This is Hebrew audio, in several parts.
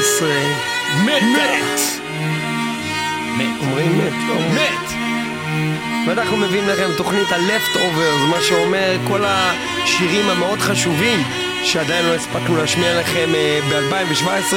שנת 2017 מת! מת. אומרים מת, לא. מת! ואנחנו מביאים לכם תוכנית ה-Leftovers, מה שאומר כל השירים המאוד חשובים שעדיין לא הספקנו להשמיע לכם ב-2017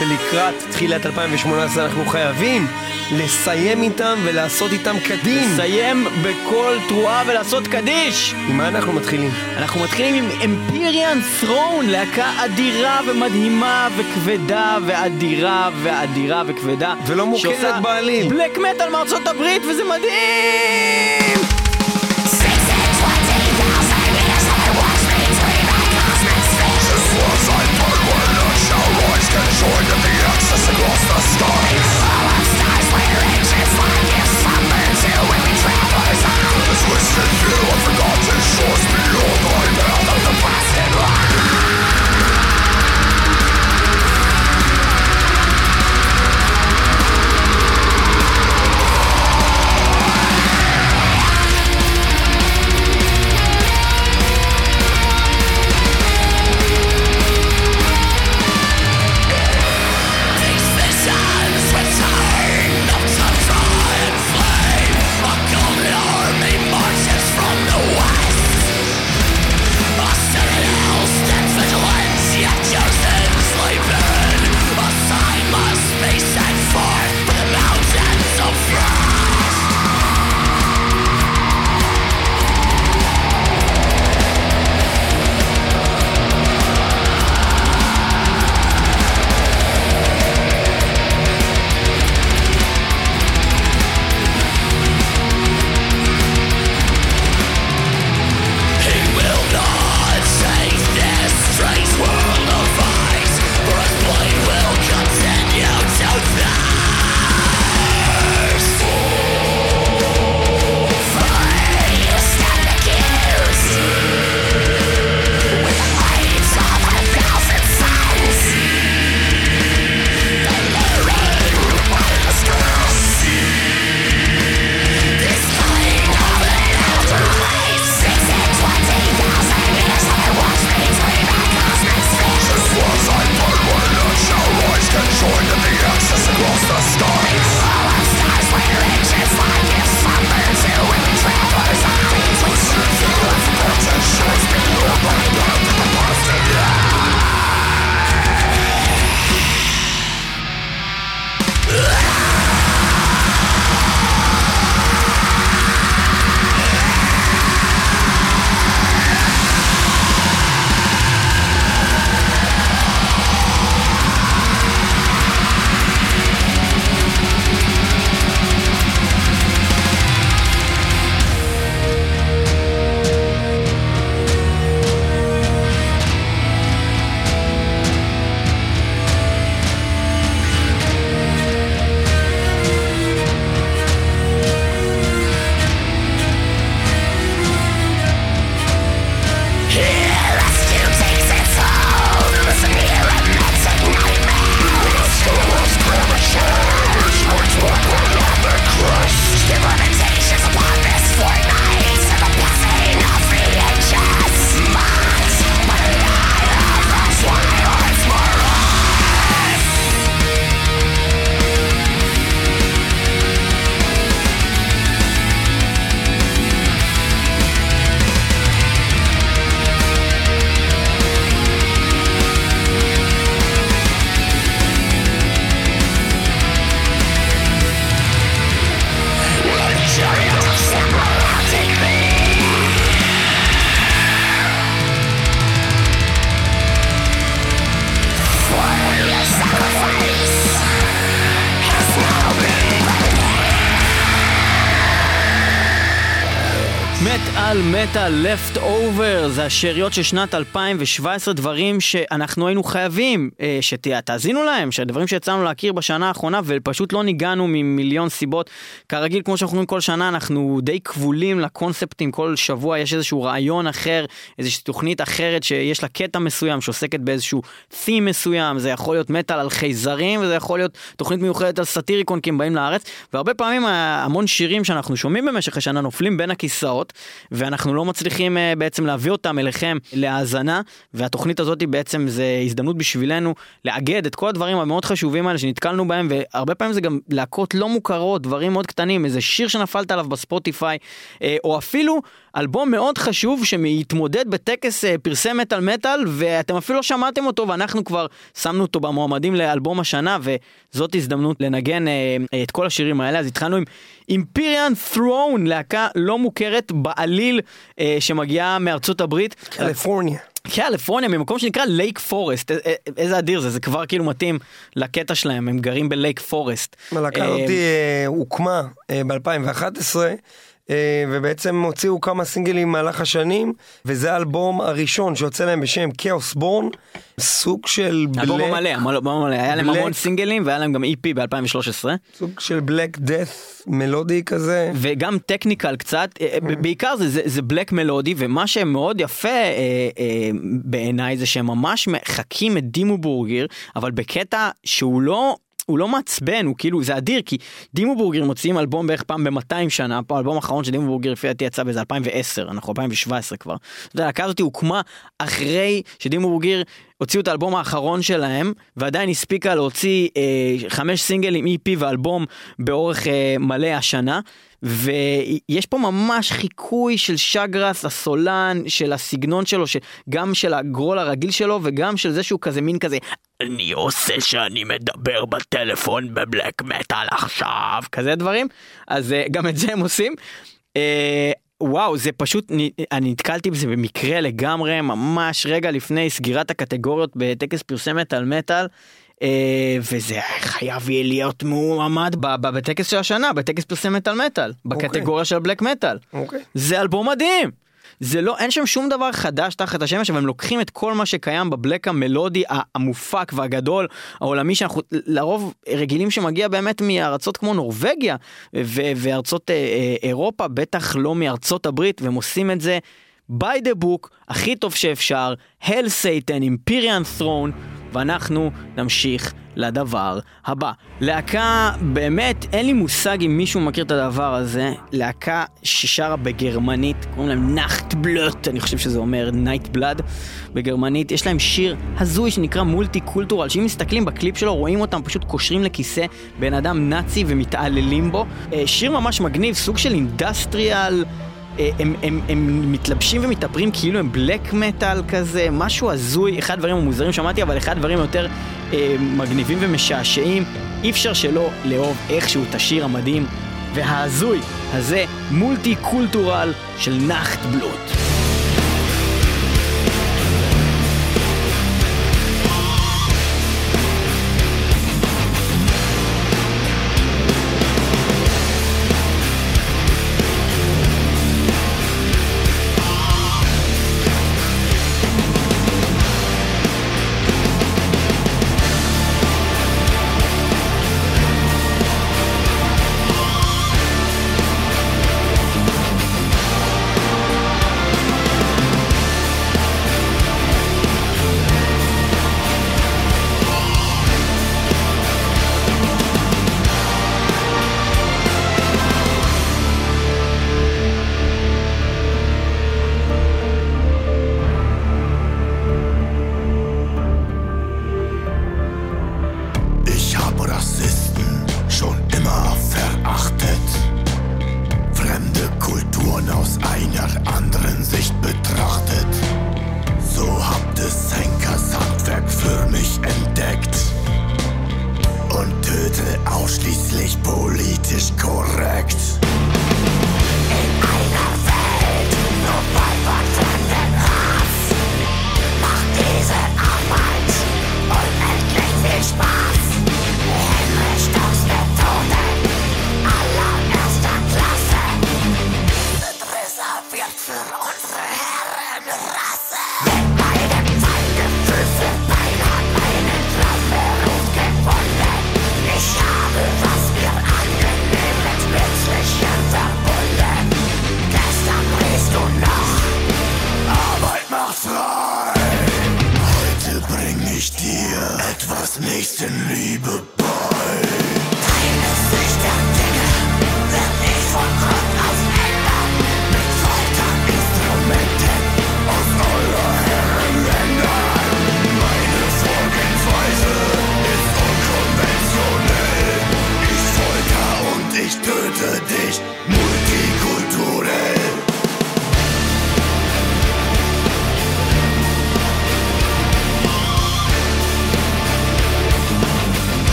ולקראת תחילת 2018 אנחנו חייבים לסיים איתם ולעשות איתם קדים. לסיים בכל תרועה ולעשות קדיש! עם מה אנחנו מתחילים? אנחנו מתחילים עם אמפיריאן ת'רון, להקה אדירה ומדהימה וכבדה ואדירה ואדירה וכבדה. ולא מוכרת בעליל. בלק מטאל מארצות הברית וזה מדהים! מטאל מטאל left over זה השאריות של שנת 2017 דברים שאנחנו היינו חייבים אה, שתאזינו להם שהדברים שיצאנו להכיר בשנה האחרונה ופשוט לא ניגענו ממיליון סיבות כרגיל כמו שאנחנו אומרים כל שנה אנחנו די כבולים לקונספטים כל שבוע יש איזשהו רעיון אחר איזושהי תוכנית אחרת שיש לה קטע מסוים שעוסקת באיזשהו theme מסוים זה יכול להיות מטאל על חייזרים וזה יכול להיות תוכנית מיוחדת על סאטיריקון כי הם באים לארץ והרבה פעמים המון שירים שאנחנו שומעים במשך השנה נופלים בין הכיסאות. ואנחנו לא מצליחים אה, בעצם להביא אותם אליכם להאזנה, והתוכנית הזאת היא בעצם זה הזדמנות בשבילנו לאגד את כל הדברים המאוד חשובים האלה שנתקלנו בהם, והרבה פעמים זה גם להקות לא מוכרות, דברים מאוד קטנים, איזה שיר שנפלת עליו בספוטיפיי, אה, או אפילו אלבום מאוד חשוב שמתמודד בטקס אה, פרסי מטאל מטאל, ואתם אפילו לא שמעתם אותו, ואנחנו כבר שמנו אותו במועמדים לאלבום השנה, וזאת הזדמנות לנגן את כל השירים האלה. אז התחלנו עם אימפיריאן ת'רון, להקה לא מוכרת בעליל אה, שמגיעה מארצות הברית. קליפורניה. קליפורניה ממקום שנקרא לייק פורסט, איזה אדיר זה, זה כבר כאילו מתאים לקטע שלהם, הם גרים בלייק פורסט. הלהקה הזאת אה, הוקמה אה, ב-2011. אה, ובעצם הוציאו כמה סינגלים במהלך השנים, וזה האלבום הראשון שיוצא להם בשם כאוס בורן, סוג של בלק... אלבום מלא, אלבום מלא, היה להם המון סינגלים והיה להם גם EP ב-2013. סוג של בלק דאט מלודי כזה. וגם טכניקל קצת, אה, אה, בעיקר זה, זה, זה בלק מלודי, ומה שמאוד יפה אה, אה, בעיניי זה שהם ממש מחקים את דימו בורגר, אבל בקטע שהוא לא הוא לא מעצבן, הוא כאילו, זה אדיר, כי דימו בורגר מוציאים אלבום בערך פעם ב-200 שנה, פה האלבום האחרון של דימו בורגר לפי דעתי יצא באיזה 2010, אנחנו 2017 כבר. אתה יודע, הלהקה הזאת הוקמה אחרי שדימו בורגר הוציאו את האלבום האחרון שלהם, ועדיין הספיקה להוציא אה, חמש סינגלים EP ואלבום באורך אה, מלא השנה. ויש פה ממש חיקוי של שגרס הסולן, של הסגנון שלו, גם של הגרול הרגיל שלו וגם של זה שהוא כזה מין כזה אני עושה שאני מדבר בטלפון בבלק מטאל עכשיו, כזה דברים, אז uh, גם את זה הם עושים. Uh, וואו זה פשוט אני נתקלתי בזה במקרה לגמרי ממש רגע לפני סגירת הקטגוריות בטקס פרסמת על מטאל. אה, וזה חייב יהיה להיות מועמד בטקס של השנה, בטקס פרסי מטאל מטאל, בקטגוריה של בלק מטאל. זה אלבום מדהים. זה לא, אין שם שום דבר חדש תחת השמש, אבל הם לוקחים את כל מה שקיים בבלק המלודי המופק והגדול, העולמי, שאנחנו לרוב רגילים שמגיע באמת מארצות כמו נורבגיה וארצות אה, אה, אירופה, בטח לא מארצות הברית, והם עושים את זה by the book, הכי טוב שאפשר, Hail Satan, Imperial Throne, ואנחנו נמשיך לדבר הבא. להקה, באמת, אין לי מושג אם מישהו מכיר את הדבר הזה, להקה ששרה בגרמנית, קוראים להם Nachtblut, אני חושב שזה אומר night blood בגרמנית, יש להם שיר הזוי שנקרא Multikulturell, שאם מסתכלים בקליפ שלו רואים אותם פשוט קושרים לכיסא בן אדם נאצי ומתעללים בו. אה, שיר ממש מגניב, סוג של אינדסטריאל. אה, הם, הם, הם מתלבשים ומתאפרים כאילו הם בלק מטאל כזה, משהו הזוי, אחד הדברים המוזרים שמעתי, אבל אחד הדברים יותר אה, מגניבים ומשעשעים. אי אפשר שלא לאהוב איכשהו את השיר המדהים וההזוי הזה, מולטי קולטורל של נחט בלוט.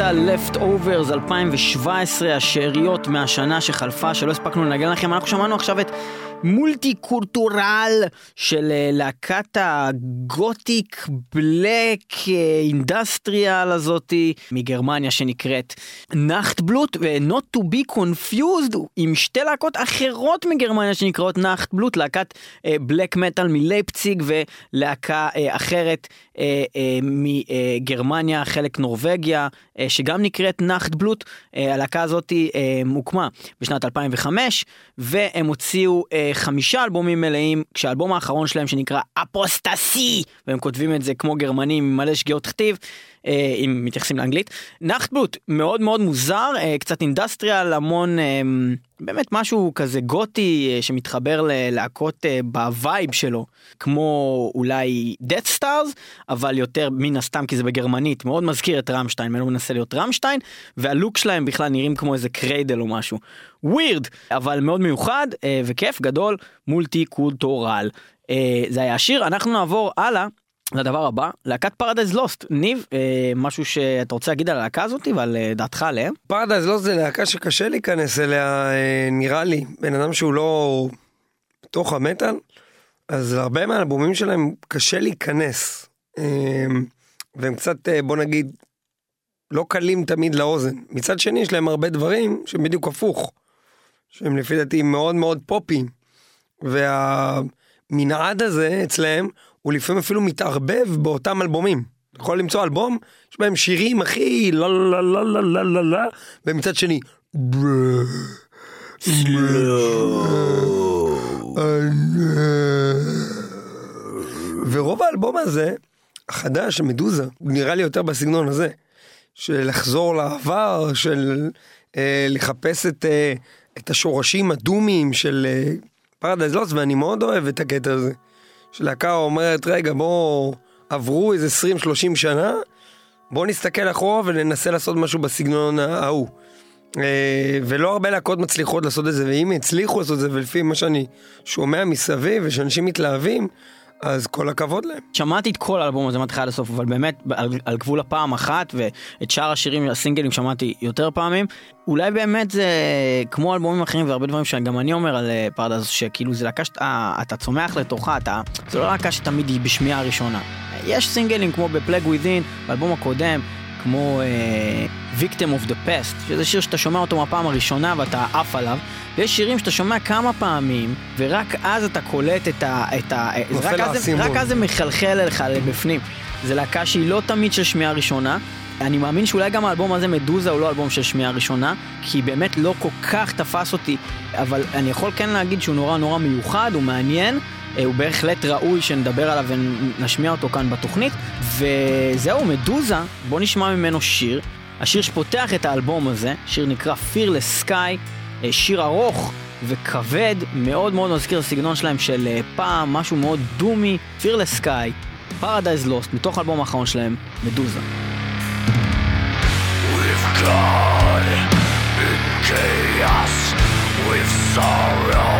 Metal Leftovers 2017 השאריות מהשנה שחלפה שלא הספקנו לנגן לכם. אנחנו שמענו עכשיו את Multikulturell של אה, להקת ה gothic black אה, industrial הזאתי מגרמניה שנקראת Nachtblut ו-not to be confused עם שתי להקות אחרות מגרמניה שנקראות Nachtblut להקת black metal מלייפציג ולהקה אה, אחרת אה, אה, מגרמניה חלק נורבגיה אה, שגם נקראת Nachtblut אה, הלהקה הזאת אה, הוקמה בשנת 2005 והם הוציאו אה, חמישה אלבומים מלאים כשהאלבום האחרון שלהם שנקרא Apostasie והם כותבים את זה כמו גרמנים עם מלא שגיאות כתיב. אה, אם מתייחסים לאנגלית. Nachtblut מאוד מאוד מוזר, אה, קצת industrial, המון אה, באמת משהו כזה גותי שמתחבר ללהקות ב vibe שלו, כמו אולי Deathstars, אבל יותר מן הסתם כי זה בגרמנית, מאוד מזכיר את רמשטיין, מנו מנסה להיות רמשטיין, והלוק שלהם בכלל נראים כמו איזה Cradle או משהו. Weird, אבל מאוד מיוחד וכיף גדול, Multikulturell. זה היה השיר, אנחנו נעבור הלאה. לדבר הבא, להקת Paradise Lost. ניב, אה, משהו שאתה רוצה להגיד על הלהקה הזאת ועל אה, דעתך עליהם? Paradise Lost זה להקה שקשה להיכנס אליה, אה, נראה לי. בן אדם שהוא לא בתוך המטאל, אז הרבה מהאלבומים שלהם קשה להיכנס. אה, והם קצת, אה, בוא נגיד, לא קלים תמיד לאוזן. מצד שני, יש להם הרבה דברים שהם בדיוק הפוך. שהם לפי דעתי מאוד מאוד פופיים. והמנעד הזה אצלהם, הוא לפעמים אפילו מתערבב באותם אלבומים. אתה יכול למצוא אלבום, יש בהם שירים הכי לא לא לא לא לא לא לא, ומצד שני, "ברא, ורוב האלבום הזה, החדש, מדוזה, נראה לי יותר בסגנון הזה. של לחזור לעבר, של אה, לחפש את, אה, את השורשים הדומיים של אה, פרדייז לוס, ואני מאוד אוהב את הקטע הזה. שלהקה אומרת, רגע, בואו, עברו איזה 20-30 שנה, בואו נסתכל אחורה וננסה לעשות משהו בסגנון ההוא. אה, ולא הרבה להקות מצליחות לעשות את זה, ואם הצליחו לעשות את זה, ולפי מה שאני שומע מסביב, ושאנשים מתלהבים, אז כל הכבוד להם. שמעתי את כל האלבום הזה מהתחלה עד הסוף, אבל באמת על, על גבול הפעם אחת, ואת שאר השירים, הסינגלים שמעתי יותר פעמים. אולי באמת זה כמו אלבומים אחרים והרבה דברים שגם אני אומר על אה, פרדס, שכאילו זה להקה שאתה אתה צומח לתוכה, אתה, זה לא להקה שתמיד היא בשמיעה הראשונה. יש סינגלים כמו בפלג וויזין, באלבום הקודם, כמו uh, Victim of the Past, שזה שיר שאתה שומע אותו מהפעם הראשונה ואתה עף עליו, ויש שירים שאתה שומע כמה פעמים, ורק אז אתה קולט את ה... את ה אה, רק, אז, רק אז זה מחלחל אליך לבפנים. זו להקה שהיא לא תמיד של שמיעה ראשונה. אני מאמין שאולי גם האלבום הזה, מדוזה, הוא לא אלבום של שמיעה ראשונה, כי באמת לא כל כך תפס אותי, אבל אני יכול כן להגיד שהוא נורא נורא מיוחד, הוא מעניין. אה, הוא בהחלט ראוי שנדבר עליו ונשמיע אותו כאן בתוכנית. וזהו, מדוזה, בוא נשמע ממנו שיר. השיר שפותח את האלבום הזה, שיר נקרא Fearless Sky, אה, שיר ארוך וכבד, מאוד מאוד מזכיר הסגנון שלהם של אה, פעם, משהו מאוד דומי, Fearless Sky, Paradise Lost, מתוך האלבום האחרון שלהם, מדוזה. We've gone in chaos, we've sorrow.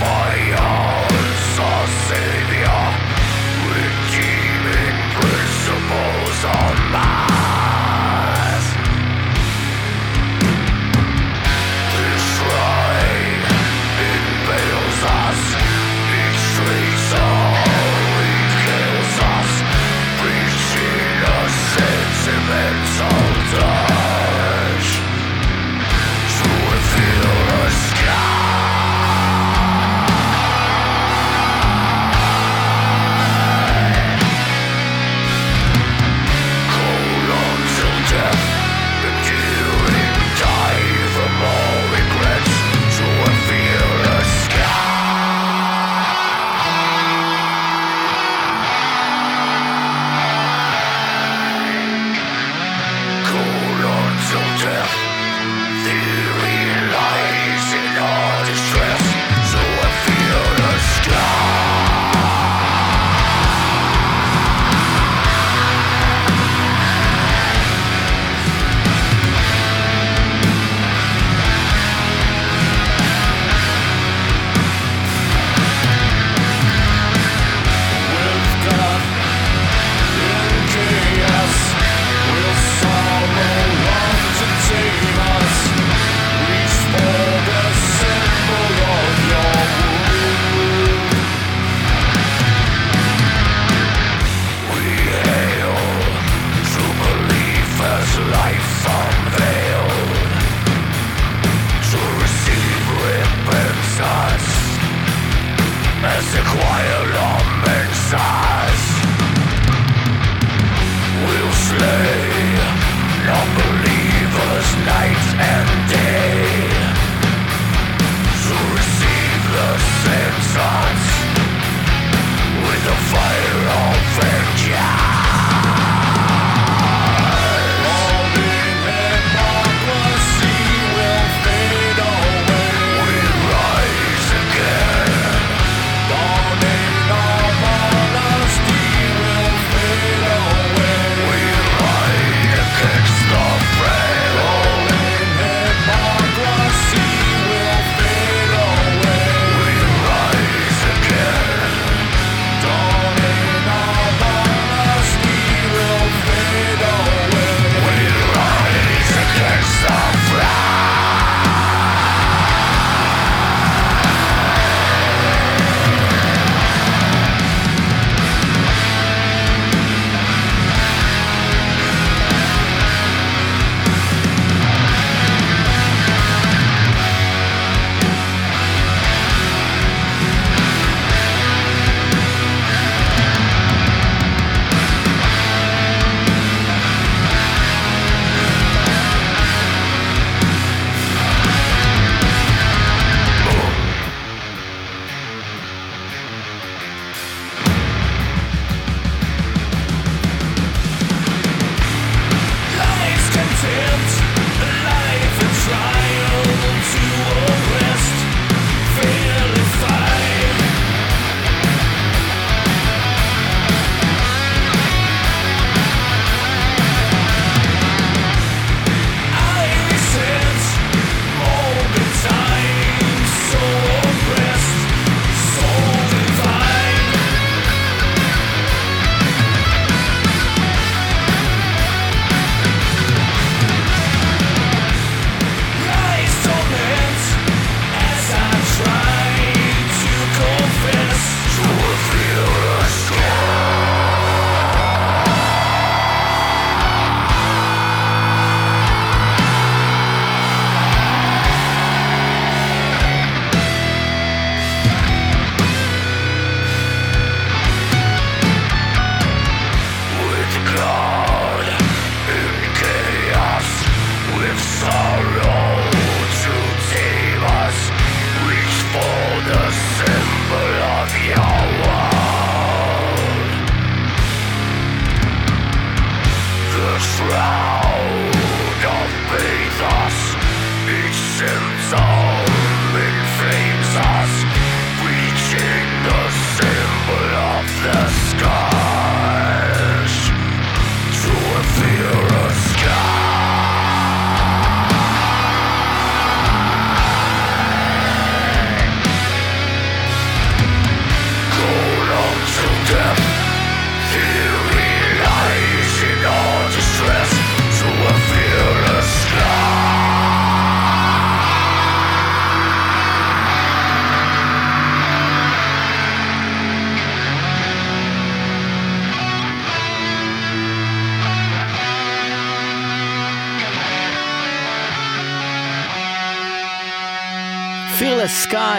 Twoja sosedja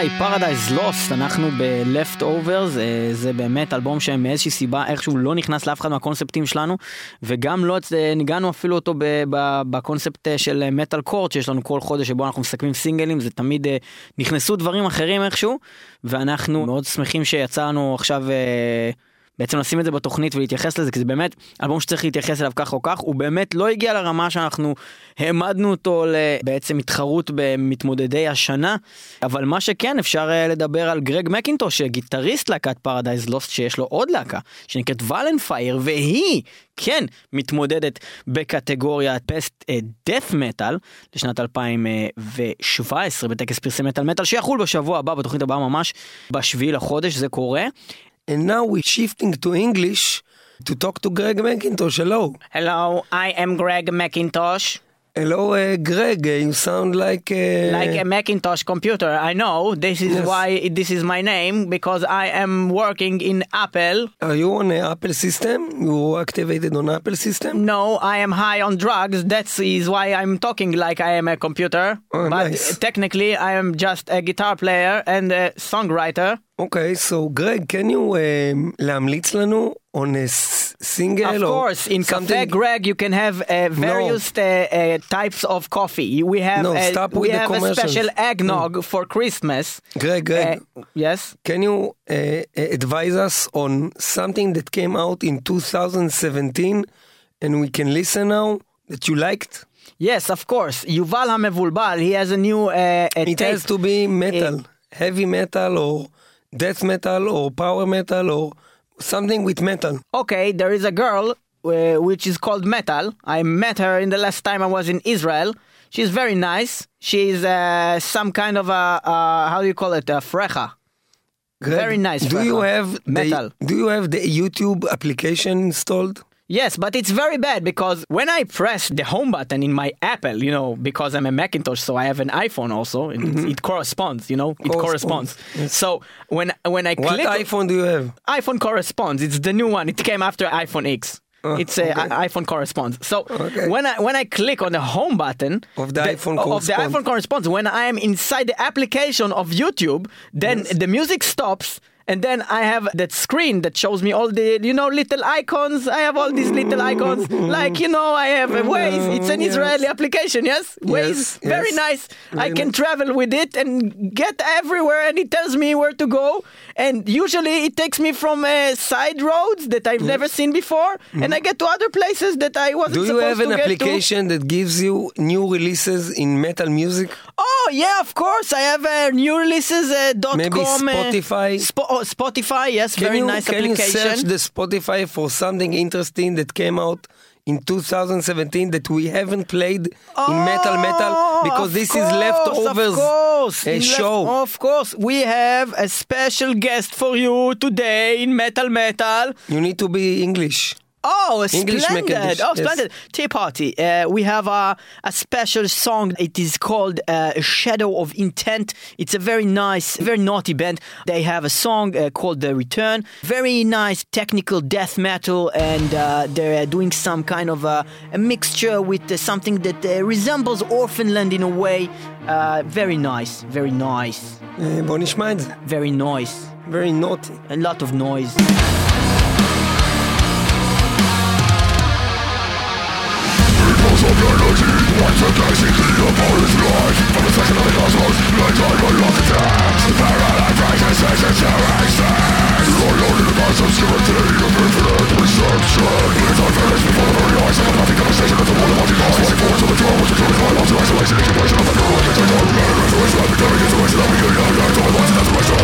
Sky, Paradise Lost, אנחנו ב-Left Over, זה, זה באמת אלבום שמאיזושהי סיבה איכשהו לא נכנס לאף אחד מהקונספטים שלנו, וגם לא אה, ניגענו אפילו אותו בקונספט אה, של מטאל קורט שיש לנו כל חודש שבו אנחנו מסכמים סינגלים, זה תמיד אה, נכנסו דברים אחרים איכשהו, ואנחנו מאוד שמחים שיצא לנו עכשיו... בעצם לשים את זה בתוכנית ולהתייחס לזה, כי זה באמת אלבום שצריך להתייחס אליו כך או כך, הוא באמת לא הגיע לרמה שאנחנו העמדנו אותו בעצם התחרות במתמודדי השנה, אבל מה שכן אפשר אה, לדבר על גרג מקינטוש, גיטריסט להקת Paradise Lost, שיש לו עוד להקה, שנקראת Vallenfyre, והיא כן מתמודדת בקטגוריית Best Death Metal לשנת 2017 בטקס פרסי מטאל מטאל שיחול בשבוע הבא בתוכנית הבאה ממש בשביעי לחודש זה קורה And now we're shifting to English to talk to Greg McIntosh. Hello. Hello, I am Greg McIntosh. Hello, uh, Greg. You sound like uh... like a Macintosh computer. I know. This is yes. why this is my name because I am working in Apple. Are you on an Apple system? You activated on Apple system? No, I am high on drugs. That is why I'm talking like I am a computer. Oh, but nice. technically, I am just a guitar player and a songwriter. Okay, so Greg, can you um, להמליץ לנו on a single Of course, in Cafe Greg you can have uh, various no. uh, uh, types of coffee. We have no, a, stop we with have the a special commercials. eggnog Mm. for Christmas. Greg, Greg, yes. can you uh, advise us on something that came out in 2017 and we can listen now that you liked? Yes, of course. Yuval HaMevulbal, he has a new uh, a It tape. has to be metal, heavy metal or death metal or power metal or something with metal. Okay, there is a girl uh, which is called Metal. I met her in the last time I was in Israel. She's very nice. She's uh, some kind of a uh, how do you call it a frecha. Greg, Very nice Do you have Metal. The, do you have the YouTube application installed? Yes, but it's very bad because when I press the home button in my Apple, you know, because I'm a Macintosh, so I have an iPhone also, it, it corresponds, you know, it Mm-hmm. Corresponds, corresponds. So when when I What click iPhone do you have? iPhone corresponds. It's the new one. It came after iPhone X. Oh, it's uh, okay. I- iPhone corresponds. So Okay. when I when I click on the home button Of the iPhone of the iPhone corresponds. When I am inside the application of YouTube, then the music stops. And then I have that screen that shows me all the, you know, little icons. I have all these little icons. Like, you know, I have a Waze. It's an Yes. Israeli application, yes? Waze, Yes, very yes. nice. I can nice. travel with it and get everywhere and it tells me where to go and usually it takes me from uh, side roads that I've never seen before and I get to other places that I wasn't Mm-hmm. Do you have an to application that gives you new releases in metal music? Oh yeah, of course. I have uh, new releases uh, dot Maybe com, uh, Spotify? Oh, Spotify, yes, Can very you, nice can you application. search the Spotify for something interesting that came out in 2017 that we haven't played in Metal Metal oh, because Oh, this course, is leftovers Of course, a left- show. of course, we have a special guest for you today in Metal Metal. You need to be English. Oh, English splendid! Macintosh, Oh, yes. splendid! Tea party. Uh, we have a, a special song. It is called uh, "Shadow of Intent." It's a very nice, very naughty band. They have a song uh, called "The Return." Very nice technical death metal, and uh, they're doing some kind of a, a mixture with uh, something that uh, resembles Orphanland in a way. Uh, very nice, very nice, אה, בוא נשמע את זה. very noise. Very naughty. A lot of noise. of your the basic his From the of the cosmos The the of infinite perception before eyes of the world of the isolation of the the we can now Now to question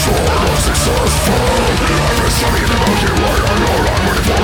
Sure, nothing, so I've been you, I I'm ready for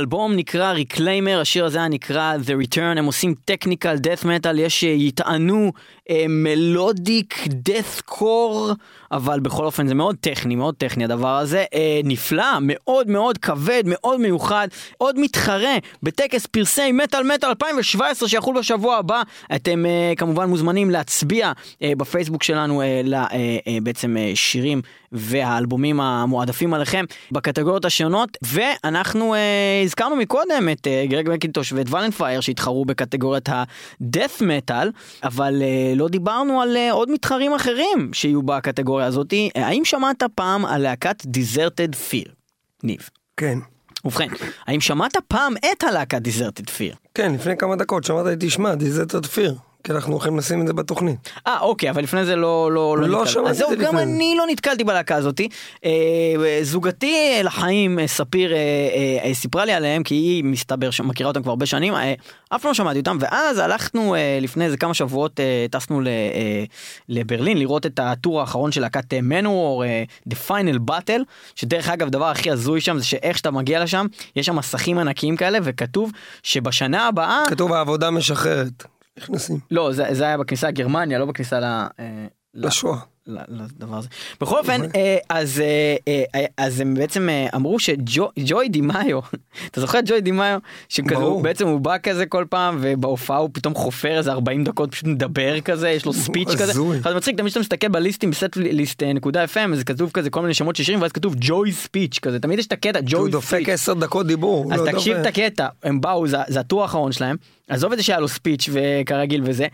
Intent, האלבום נקרא Reclaimer, השיר הזה היה נקרא The Return, הם עושים טכניקל death metal, יש שיטענו מלודיק death core, אבל בכל אופן זה מאוד טכני, מאוד טכני הדבר הזה, אה, נפלא, מאוד מאוד כבד, מאוד מיוחד, עוד מתחרה בטקס פרסי מטאל מטאל 2017 שיחול בשבוע הבא, אתם אה, כמובן מוזמנים להצביע אה, בפייסבוק שלנו אה, ל- אה, אה, בעצם אה, שירים והאלבומים המועדפים עליכם בקטגוריות השונות. ואנחנו אה, הזכרנו מקודם את אה, גרג מקינטוש ואת ולנפייר שהתחרו בקטגוריית ה-death metal אבל אה, לא דיברנו על אה, עוד מתחרים אחרים שיהיו בקטגוריה הזאת האם שמעת פעם על להקת Deserted Fear? ניב. כן. ובכן, האם שמעת פעם את הלהקת Deserted Fear? כן, לפני כמה דקות שמעת לי, תשמע, דיזט תדפיר. כי אנחנו הולכים לשים את זה בתוכנית. אה, אוקיי, אבל לפני זה לא... לא, לא נתקלתי. שמעתי אז זהו, את זה גם לפני. אני לא נתקלתי בלהקה הזאתי. אה, זוגתי אה, לחיים, אה, ספיר, אה, אה, אה, סיפרה לי עליהם, כי היא מסתבר שמכירה אותם כבר הרבה שנים, אה, אף פעם לא שמעתי אותם, ואז הלכנו אה, לפני איזה כמה שבועות, אה, טסנו ל, אה, לברלין לראות את הטור האחרון של להקת מנוור, אה, The Final Battle, שדרך אגב, הדבר הכי הזוי שם זה שאיך שאתה מגיע לשם, יש שם מסכים ענקיים כאלה, וכתוב שבשנה הבאה... כתוב העבודה משחררת. נכנסים. לא, זה, זה היה בכניסה לגרמניה, לא בכניסה ל... אה, לשואה. לדבר הזה. בכל אופן, אה, אז, אה, אה, אז הם בעצם אה, אמרו שג'וי דימאיו, אתה זוכר את ג'וי דימאיו? שכזה, ברור. הוא בעצם הוא בא כזה כל פעם, ובהופעה הוא פתאום חופר איזה 40 דקות, פשוט מדבר כזה, יש לו ספיץ' כזה. אז מצחיק, תמיד כשאתה מסתכל בליסטים, בסט ליסט נקודה FM, אז כתוב כזה כל מיני שמות של שירים, ואז כתוב ג'וי ספיץ' כזה, תמיד יש את הקטע, הוא ג'וי דופק ספיץ'. עשר דקות דיבור. הוא אז לא תקשיב את דופק. הקטע, הם באו, זה הטור האחרון שלהם, עזוב את זה שהיה לו ספיץ' וכרגיל וזה.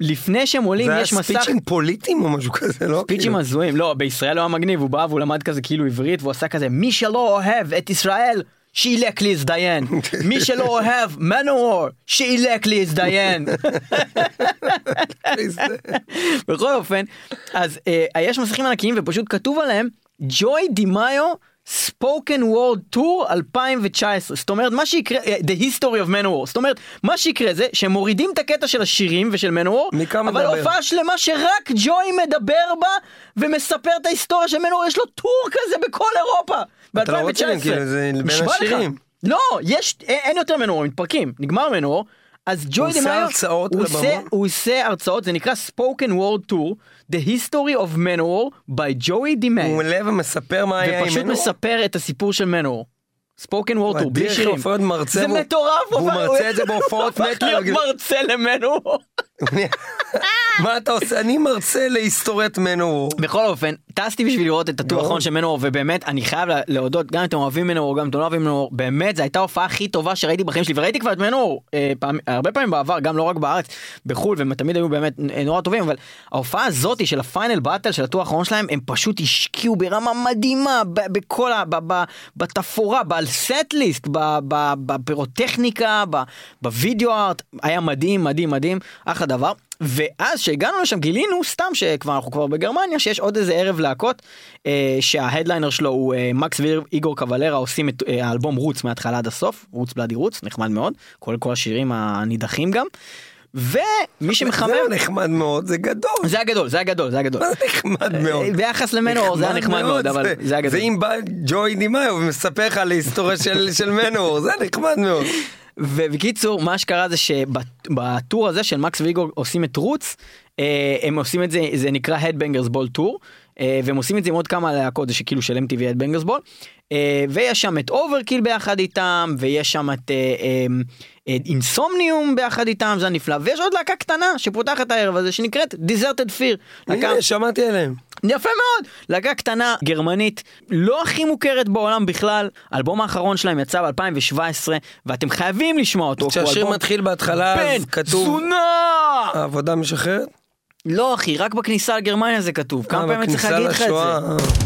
לפני שהם עולים זה היה יש מסך ספיצ'ים פוליטיים או משהו כזה, לא? ספיצ'ים כאילו. הזויים, לא, בישראל לא היה מגניב, הוא בא והוא למד כזה כאילו עברית והוא עשה כזה מי שלא אוהב את ישראל שילך להזדיין, מי שלא אוהב מנואר שילך להזדיין. זה- בכל אופן, אז אה, יש מסכים ענקיים ופשוט כתוב עליהם ג'וי דימאיו ספוקן וורד טור 2019 זאת אומרת מה שיקרה אה, the history of manowar זאת אומרת מה שיקרה זה שהם מורידים את הקטע של השירים ושל כמה אבל? הופעה שלמה שרק ג'וי מדבר בה ומספר את ההיסטוריה של מנואר יש לו טור כזה בכל אירופה אתה לא רוצה, ב-2019. כאילו, זה בין נשבע לך. השירים. לא, יש, אין, אין יותר הם מתפרקים, נגמר מנור. אז ג'וי דמאיו, הוא עושה, הבמה? הוא עושה הרצאות, זה נקרא spoken word tour, the history of manowar by Joey הוא דמאיו, עולה ומספר מה היה עם ופשוט מנור. מספר את הסיפור של מנור. spoken word tour, בלי שירים. זה מטורף, אבל- מרצה את זה בהופעות הוא מטאל. להיות מרצה למנור. מה אתה עושה? אני מרצה להיסטוריית מנור. בכל אופן, טסתי בשביל לראות את הטור. האחרון של מנור, ובאמת, אני חייב לה- להודות, גם אם אתם אוהבים מנור, גם אם אתם לא אוהבים מנור, באמת, זו הייתה ההופעה הכי טובה שראיתי בחיים שלי, וראיתי כבר את מנור אה, פעם, הרבה פעמים בעבר, גם לא רק בארץ, בחו"ל, והם תמיד היו באמת נורא טובים, אבל ההופעה הזאתי של הפיינל באטל של הטור האחרון שלהם, הם פשוט השקיעו ברמה מדהימה, בכל ה... בתפאורה, בסט-ליסט, ב- ב- בפירוטכניקה, בווידאו ארט, היה מדהים, מדהים, מדהים, אחלה דבר. ואז שהגענו לשם גילינו סתם שכבר אנחנו כבר בגרמניה שיש עוד איזה ערב להקות אה, שההדליינר שלו הוא אה, מקס ואיגור קבלרה עושים את אה, האלבום רוץ מההתחלה עד הסוף רוץ בלאדי רוץ נחמד מאוד כולל כל השירים הנידחים גם. ומי שמחמם זה נחמד מאוד, זה גדול. זה הגדול זה הגדול זה הגדול זה נחמד מאוד. ביחס למנור זה היה נחמד מאוד אבל זה הגדול. ואם בא ג'ואי דימאיו ומספר לך על ההיסטוריה של של Manowar, זה נחמד מאוד. ובקיצור מה שקרה זה שבטור הזה של מקס ואיגור עושים את Roots אה, הם עושים את זה זה נקרא Headbangers Ball Tour אה, והם עושים את זה עם עוד כמה להקות זה שכאילו של MTV Headbangers Ball אה, ויש שם את Overkill ביחד איתם ויש שם את Insomnium ביחד איתם זה נפלא ויש עוד להקה קטנה שפותחת הערב הזה שנקראת Deserted Fear. שמעתי עליהם. יפה מאוד, להקה קטנה גרמנית לא הכי מוכרת בעולם בכלל, האלבום האחרון שלהם יצא ב-2017 ואתם חייבים לשמוע אותו. כשהשיר אלבום מתחיל בהתחלה, אז בן כתוב זונה! העבודה משחררת. לא אחי, רק בכניסה לגרמניה זה כתוב, כמה אה, פעמים צריך להגיד לך את זה?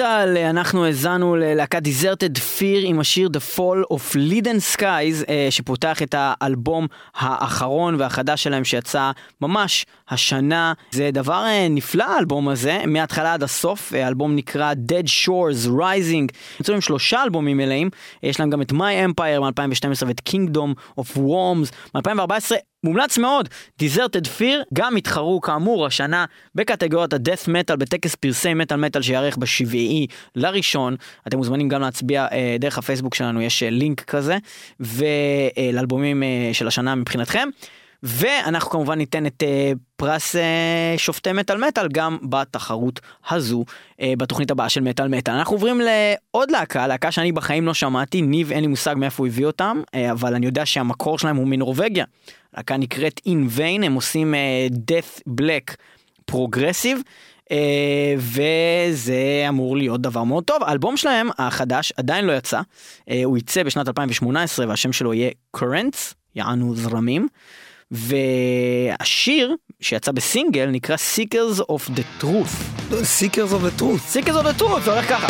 אה. מטאל מטאל, אנחנו האזנו ללהקת דיזרטד פיר עם השיר The Fall of Leaden Skies, אה, שפותח את האלבום האחרון והחדש שלהם שיצא ממש השנה. זה דבר אה, נפלא האלבום הזה, מההתחלה עד הסוף, אה, האלבום נקרא Dead Shores Rising, יצאו עם שלושה אלבומים מלאים, יש להם גם את My Empire מ-2012 ואת Kingdom of Worms מ-2014. מומלץ מאוד, דיזרטד פיר גם התחרו כאמור השנה בקטגוריית ה-death metal בטקס פרסי מטאל מטאל שיארך בשבעי לראשון. אתם מוזמנים גם להצביע אה, דרך הפייסבוק שלנו, יש אה, לינק כזה, ולאלבומים אה, של השנה מבחינתכם. ואנחנו כמובן ניתן את אה, פרס אה, שופטי מטאל מטאל גם בתחרות הזו, אה, בתוכנית הבאה של מטאל מטאל. אנחנו עוברים לעוד להקה, להקה שאני בחיים לא שמעתי, ניב אין לי מושג מאיפה הוא הביא אותם, אה, אבל אני יודע שהמקור שלהם הוא מנורבגיה. להקה נקראת In Vain, הם עושים אה, Death Black Progressive. אה, וזה אמור להיות דבר מאוד טוב. האלבום שלהם החדש עדיין לא יצא, אה, הוא יצא בשנת 2018 והשם שלו יהיה Currents, יענו זרמים. והשיר שיצא בסינגל נקרא Seekers of the Truth. Seekers of the Truth. Seekers of the Truth, זה הולך ככה.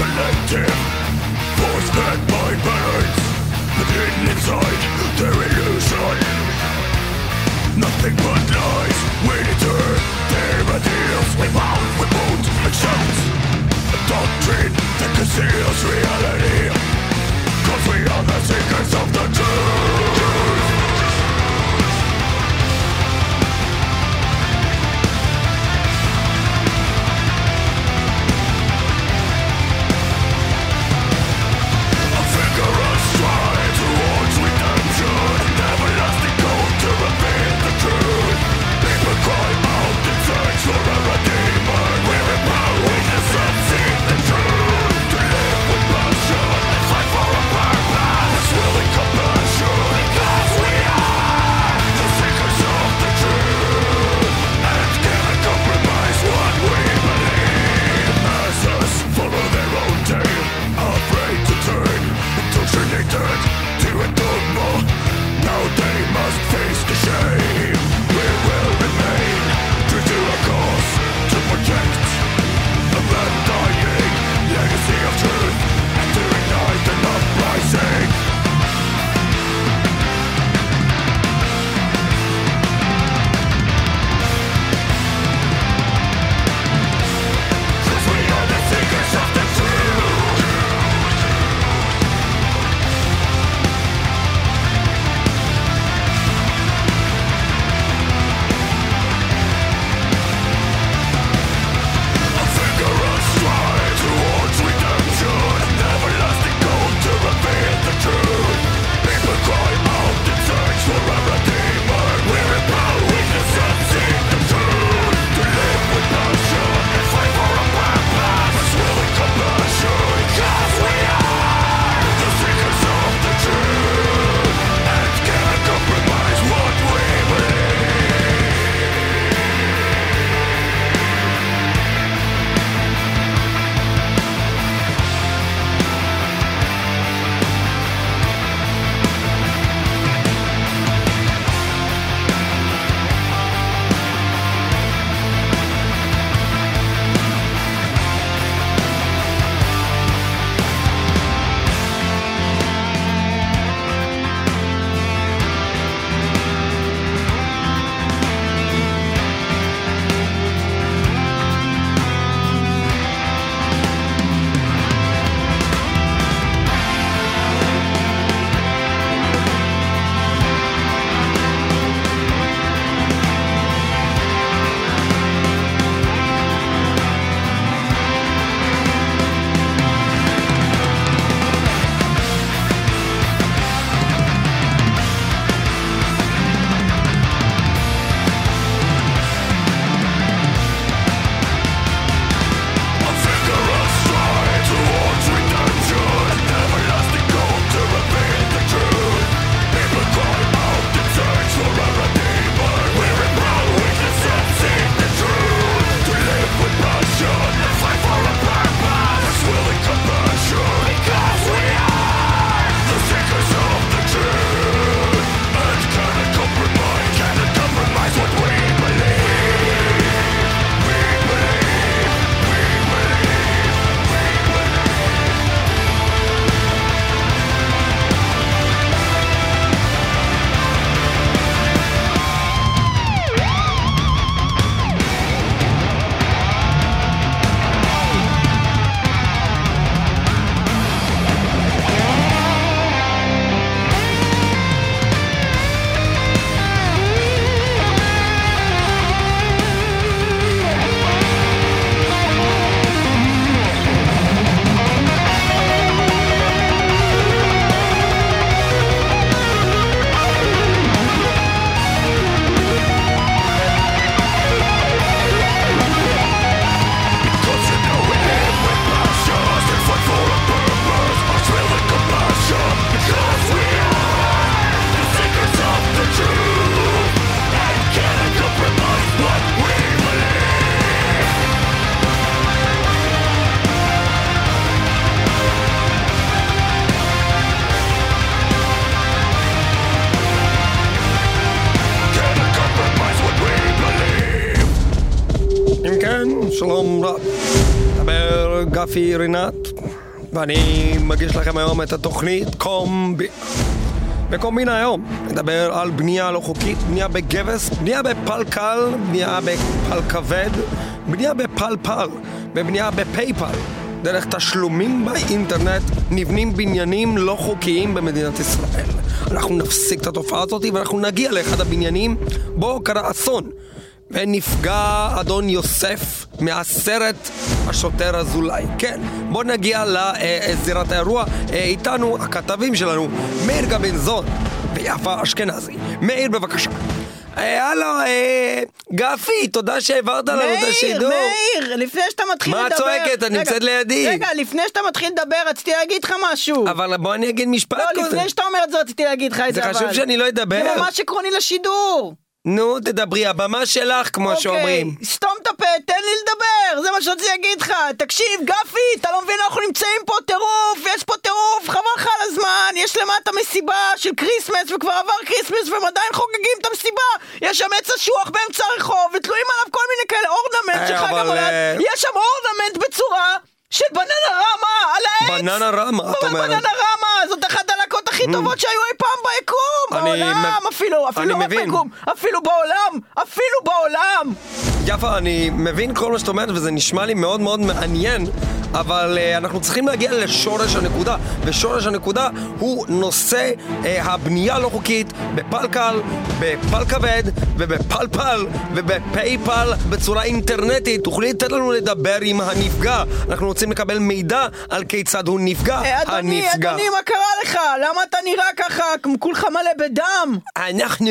Collective, force fed by but hidden inside their illusion. Nothing but lies, we deter their ideals, we bound wounds and shouts. A doctrine that conceals reality, cause we are the seekers of the truth. שלום רב. מדבר גפי רינת, ואני מגיש לכם היום את התוכנית קומבי. בקומבינה היום נדבר על בנייה לא חוקית, בנייה בגבס, בנייה בפל קל, בנייה בפל כבד, בנייה בפל פל, ובנייה בפייפל. דרך תשלומים באינטרנט נבנים בניינים לא חוקיים במדינת ישראל. אנחנו נפסיק את התופעה הזאת ואנחנו נגיע לאחד הבניינים בו קרה אסון. ונפגע אדון יוסף מהסרט השוטר אזולאי. כן, בואו נגיע לזירת האירוע. אה, איתנו הכתבים שלנו, מאיר גבנזון ויפה אשכנזי. מאיר, בבקשה. אה, הלו, אה, גפי, תודה שהעברת לנו את השידור. מאיר, מאיר, לפני שאתה מתחיל מה את לדבר... צועקת? את נמצאת לידי. רגע, לפני שאתה מתחיל לדבר, רציתי להגיד לך משהו. אבל בוא אני אגיד משפט לא, קודם. לפני שאתה אומר את זה, רציתי להגיד לך את זה זה, אבל... חשוב שאני לא אדבר? זה ממש עקרוני לשידור. נו, תדברי, הבמה שלך, כמו שאומרים. אוקיי, סתום את הפה, תן לי לדבר, זה מה שרציתי להגיד לך. תקשיב, גפי, אתה לא מבין, אנחנו נמצאים פה טירוף, יש פה טירוף, חבל לך על הזמן, יש למטה מסיבה של Christmas, וכבר עבר Christmas, והם עדיין חוגגים את המסיבה. יש שם עץ אשוח באמצע הרחוב, ותלויים עליו כל מיני כאלה ornament של חג אבל, המולד. אה, יש שם ornament בצורה... של Bananarama על העץ! בננה רמה, את אומרת. Bananarama, זאת אחת הלהקות הכי טובות שהיו אי פעם ביקום! בעולם, אפילו, אפילו לא. ביקום, אפילו בעולם! אפילו בעולם! יפה, אני מבין כל מה שאת אומרת וזה נשמע לי מאוד מאוד מעניין אבל uh, אנחנו צריכים להגיע לשורש הנקודה ושורש הנקודה הוא נושא uh, הבנייה הלא חוקית בפלקל, בפל כבד ובפלפל ובפייפל בצורה אינטרנטית תוכלי לתת לנו לדבר עם הנפגע אנחנו רוצים לקבל מידע על כיצד הוא נפגע אה, אדוני, הנפגע אדוני, מה קרה לך? למה אתה נראה ככה, כולך מלא בדם? אנחנו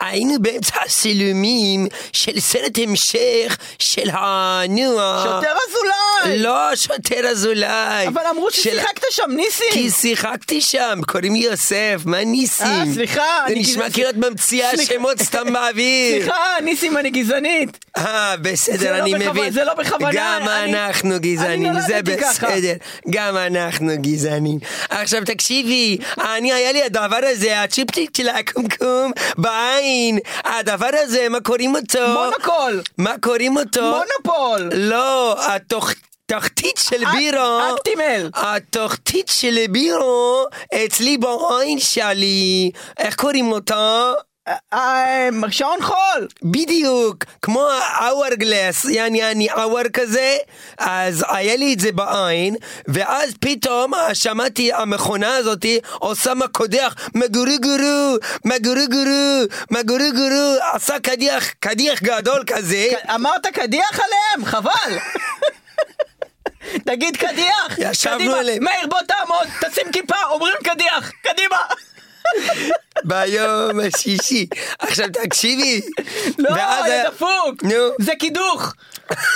היינו באמצע הצילומים של סרט המשך של הנוער. שוטר אזולאי! לא שוטר אזולאי. אבל אמרו של- ששיחקת שם, ניסים! כי שיחקתי שם, קוראים לי יוסף, מה ניסים? אה, סליחה, זה נשמע כאילו את ממציאה. שמות סתם באוויר. סליחה, ניסים, אני גזענית! אה, בסדר, לא אני מבין. זה לא בכוונה, גם אנחנו גזענים, זה. בסדר. גם אנחנו גזענים. עכשיו תקשיבי, אני, היה לי הדבר הזה, הצ'יפצ'יק של הקומקום בעין. הדבר הזה, מה קוראים אותו? מונוקול! מה קוראים אותו? מונופול! לא, התוך... תחתית של בירו, אקטימל. התחתית של בירו אצלי בעין שלי, איך קוראים אותו? אה, אה, שעון חול! בדיוק, כמו האוור-גלס, יעני יעני אוור כזה, אז היה לי את זה בעין, ואז פתאום שמעתי המכונה הזאתי עושה מקודח, מגורו גורו, מגורו גורו, מגורו גורו, עשה קדיח, קדיח גדול כזה, אמרת קדיח עליהם? חבל! תגיד קדיח! ישבנו. עליהם. מאיר בוא תעמוד, תשים כיפה, אומרים קדיח! קדימה! ביום השישי. עכשיו תקשיבי, לא, זה דפוק! נו. זה קידוך!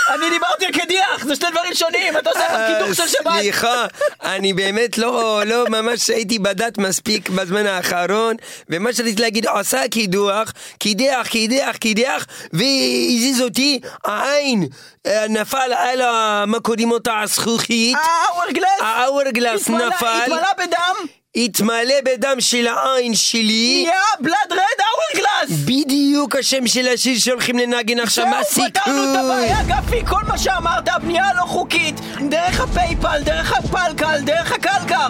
אני דיברתי על קדיח, זה שני דברים שונים, אתה עושה אה, קידוך של שבת! סליחה, אני באמת לא, לא ממש הייתי בדת מספיק בזמן האחרון, ומה שרציתי להגיד, עשה קידוח, קידח, קידח, קידח, והזיז אותי, העין אה, נפל על, מה קוראים אותה, הזכוכית, האוור-גלס! האוור-גלס התמלא- נפל, התמלא בדם, התמלא בדם של העין שלי, נהיה בלאד רד האוור-גלס! בדיוק השם של השיר שהולכים לנגן עכשיו, מה זהו, פתרנו את הסיכוי? הבעיה, גפי, כל מה שאמרת, הבנייה הלא חוקית, דרך הפייפל, דרך הפלקל, דרך הקלקר.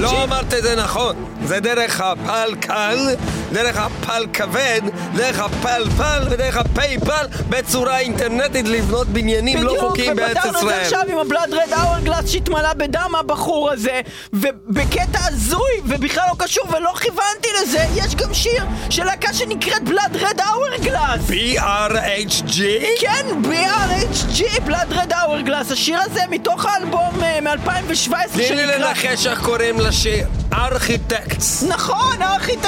לא אמרת את זה נכון, זה דרך הפל קל, דרך הפל כבד, דרך הפל פל ודרך הפייפל בצורה אינטרנטית לבנות בניינים לא בדיוק, חוקיים בארץ ופתרנו את זה ישראל. עכשיו עם הבלאד רד האורגלס שהתמלא בדם הבחור הזה, ובקטע הזוי, ובכלל לא קשור ולא כיוונתי לזה, יש גם שיר של להקה שנקראת בלאד רד האורגלס. B-R-H-G? כן, BRHG, בלאד רד האורגלס, השיר הזה מתוך האלבום אה, מ-2017 תני לי שנקרא... לנחש איך קוראים לשיר. ארכיטקטס. נכון, הארכיטקט!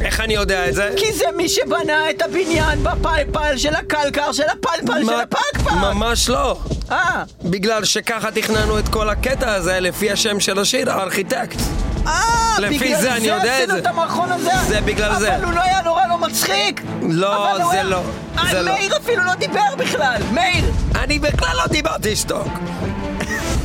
איך אני יודע את זה? כי זה מי שבנה את הבניין בפלפל של הקלקר, של הפלפל, של מה- הפקפק! ממש לא. אה, בגלל שככה תכננו את כל הקטע הזה לפי השם של השיר, ארכיטקט. אה, לפי בגלל זה אני יודע את זה. את המערכון הזה. זה בגלל זה. אבל הוא לא היה נורא לא מצחיק. לא, זה היה- לא, אה, זה לא. מאיר אפילו לא דיבר בכלל, מאיר. אני בכלל לא דיברתי שטוק.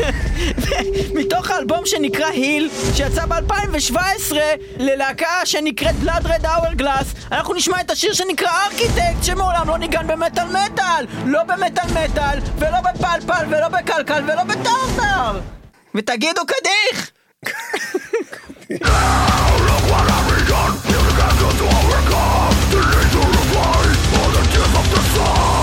מתוך האלבום שנקרא היל, שיצא ב-2017 ללהקה שנקראת Blood Red Hourglass, אנחנו נשמע את השיר שנקרא ארכיטקט, שמעולם לא ניגן במטאל מטאל, לא במטאל מטאל, ולא בפלפל, ולא בקלקל, ולא בטרטר! ותגידו קדיח! Squatting,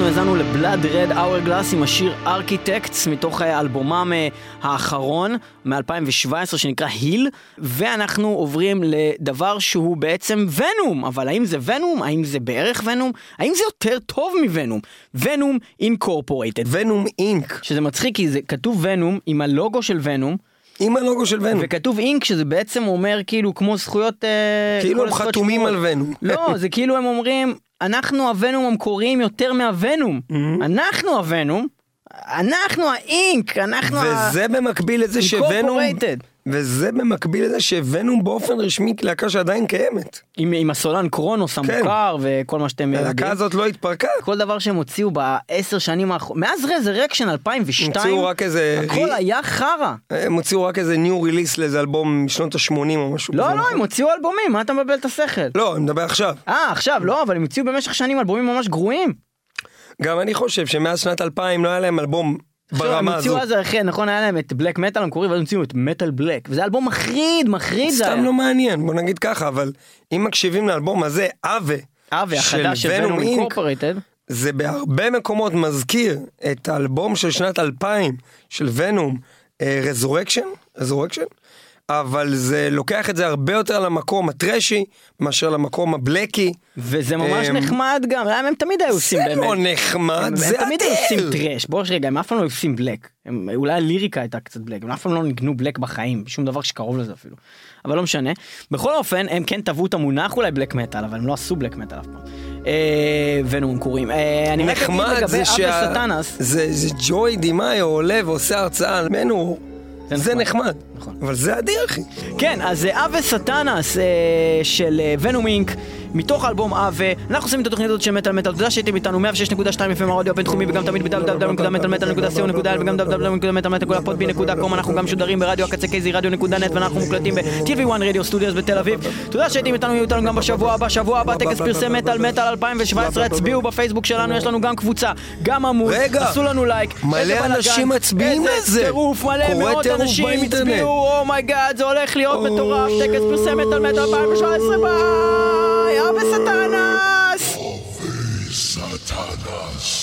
אנחנו האזנו לבלאד רד אאורגלאס עם השיר ארכיטקטס מתוך האלבומם אה, האחרון מ-2017 שנקרא היל ואנחנו עוברים לדבר שהוא בעצם ונום אבל האם זה ונום? האם זה בערך ונום? האם זה יותר טוב מוונום? ונום אינקורפורטד ונום אינק. שזה מצחיק כי זה כתוב ונום עם הלוגו של ונום עם הלוגו של ונום. וכתוב אינק שזה בעצם אומר כאילו כמו זכויות אה, כאילו הם חתומים. על ונום. לא זה כאילו הם אומרים אנחנו הוונום המקוריים יותר מהוונום Mm-hmm. אנחנו הוונום אנחנו האינק אנחנו ה... וזה במקביל לזה שוונום... וזה במקביל לזה שוונום באופן רשמי כלהקה שעדיין קיימת. עם, עם הסולן קרונוס המוכר וכל מה שאתם יודעים. הלהקה הזאת לא התפרקה. כל דבר שהם הוציאו בעשר שנים האחרונות, מאז רזרקשן 2002, הוציאו רק איזה... הכל היה חרא. הם הוציאו רק איזה ניו ריליס לאיזה אלבום משנות ה-80 או משהו לא, לא, נכון? הם הוציאו אלבומים, מה אתה מבלבל את השכל? לא, אני מדבר עכשיו. אה, עכשיו, לא, אבל הם הוציאו במשך שנים אלבומים ממש גרועים. גם אני חושב שמאז שנת 2000 לא היה להם אלבום ברמה הזו. הוציאו אז, אחי, נכון, היה להם את בלק מטאל המקורי, ואז הם הוציאו את מטאל בלק, וזה אלבום מחריד, מחריד זה היה. סתם לא מעניין, בוא נגיד ככה, אבל אם מקשיבים לאלבום הזה, אבה, אבי, החדש של ונום אינק. זה בהרבה מקומות מזכיר את האלבום של שנת 2000 של ונום, רזורקשן, רזורקשן, אבל זה לוקח את זה הרבה יותר למקום הטרשי מאשר למקום הבלקי. וזה ממש אמ, נחמד גם, למה הם תמיד היו עושים זה באמת. לא נחמד, הם- זה הם תמיד היו עושים אדיר. טרש, בוא רגע, הם אף פעם לא היו עושים בלק. הם- אולי הליריקה הייתה קצת בלק, הם אף פעם לא ניגנו בלק בחיים, שום דבר שקרוב לזה אפילו. אבל לא משנה. בכל אופן, הם כן טבעו את המונח אולי בלק מטאל, אבל הם לא עשו בלק מטאל אף פעם. אה, ונום קוראים. אה, נחמד זה שה... זה, זה ג'וי דימאיו עולה ועושה הרצאה על מנור. זה זה נחמד. נכון. אבל זה אדיר אחי. כן, אז אה, Ave Satanas אה, של אה, Venom Inc, מתוך האלבום Ave, אנחנו עושים את התוכנית הזאת של מטאל מטאל, תודה שהייתם איתנו 106.2 FM הרדיו הבינתחומי וגם תמיד ב- www.metalmetal.co.il וגם www.metalmetal.podbean.com אנחנו גם משודרים ברדיו הקצה kzradio.net ואנחנו מוקלטים ב- TV1 Radio Studios בתל אביב. תודה שהייתם איתנו, יהיו איתנו גם בשבוע הבא, שבוע הבא טקס פרסי מטאל מטאל 2017, הצביעו בפייסבוק שלנו, יש לנו גם קבוצה, גם עמוד, עשו לנו לייק, מלא אנשים מצביעים לזה. טירוף, טירוף אנשים. הצביעו, oh my god, זה הולך להיות מטורף, טקס פרסי מטאל מטאל 2017, ביי, Say Ave Satanas! Satanas!